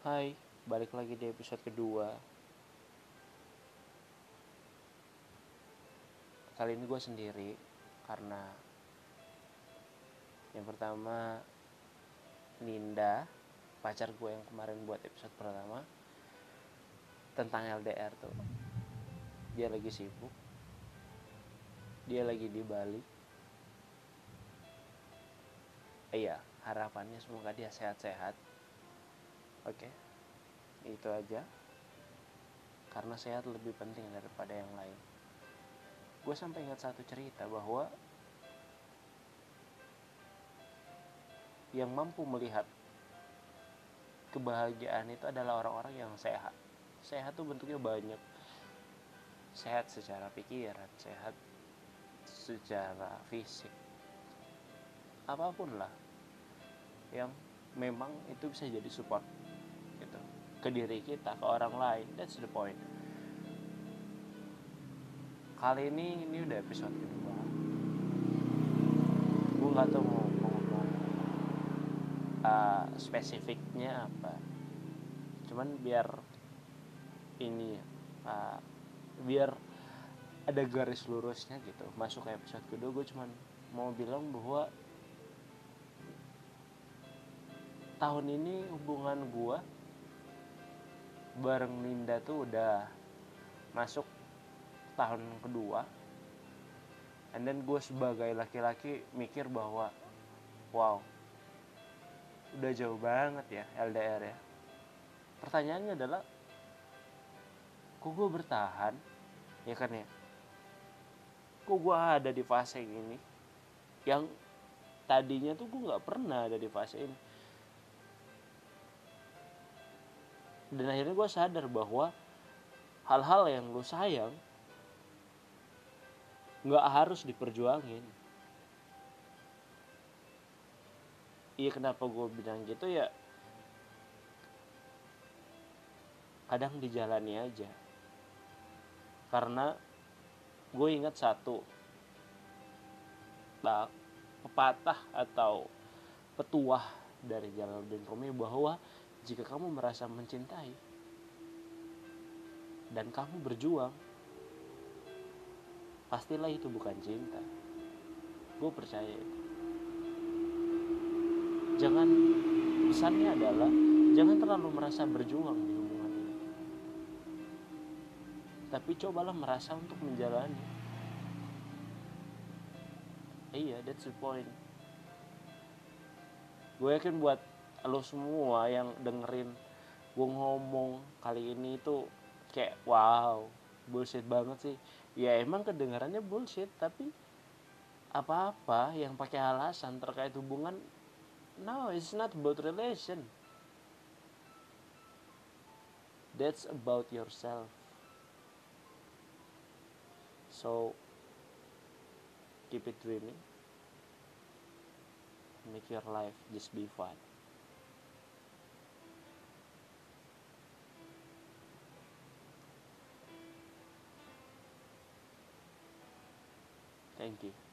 Hai, balik lagi di episode kedua. Kali ini gue sendiri karena yang pertama Ninda, pacar gue yang kemarin buat episode pertama tentang LDR tuh. Dia lagi sibuk. Dia lagi di Bali. Iya, harapannya semoga dia sehat-sehat. Oke, itu aja. Karena sehat lebih penting daripada yang lain. Gue sampai ingat satu cerita bahwa yang mampu melihat kebahagiaan itu adalah orang-orang yang sehat. Sehat tuh bentuknya banyak. Sehat secara pikiran, sehat secara fisik. Apa pun lah yang memang itu bisa jadi support ke diri kita ke orang lain. That's the point. Kali ini ini udah episode kedua. Gue nggak tahu mau ngomong uh, spesifiknya apa. Cuman biar ini uh, biar ada garis lurusnya gitu. Masuk ke episode kedua gue cuman mau bilang bahwa tahun ini hubungan gue bareng Ninda tuh udah masuk tahun kedua. And then gue sebagai laki-laki mikir bahwa wow udah jauh banget ya LDR ya. Pertanyaannya adalah kok gue bertahan? Ya kan ya? Kok gue ada di fase ini? Yang tadinya tuh gue nggak pernah ada di fase ini dan akhirnya gue sadar bahwa hal-hal yang lu sayang nggak harus diperjuangin. Iya kenapa gue bilang gitu ya? Kadang dijalani aja. Karena gue ingat satu nah, pepatah atau petuah dari Jalaluddin Rumi bahwa jika kamu merasa mencintai dan kamu berjuang, pastilah itu bukan cinta. Gue percaya. Jangan pesannya adalah jangan terlalu merasa berjuang di hubungan ini. Tapi cobalah merasa untuk menjalani. Iya, that's the point. Gue yakin buat lo semua yang dengerin gue ngomong kali ini itu kayak wow bullshit banget sih. Ya emang kedengarannya bullshit tapi apa-apa yang pakai alasan terkait hubungan no it's not about relation. That's about yourself. So keep it dreaming make your life just be fun Thank you.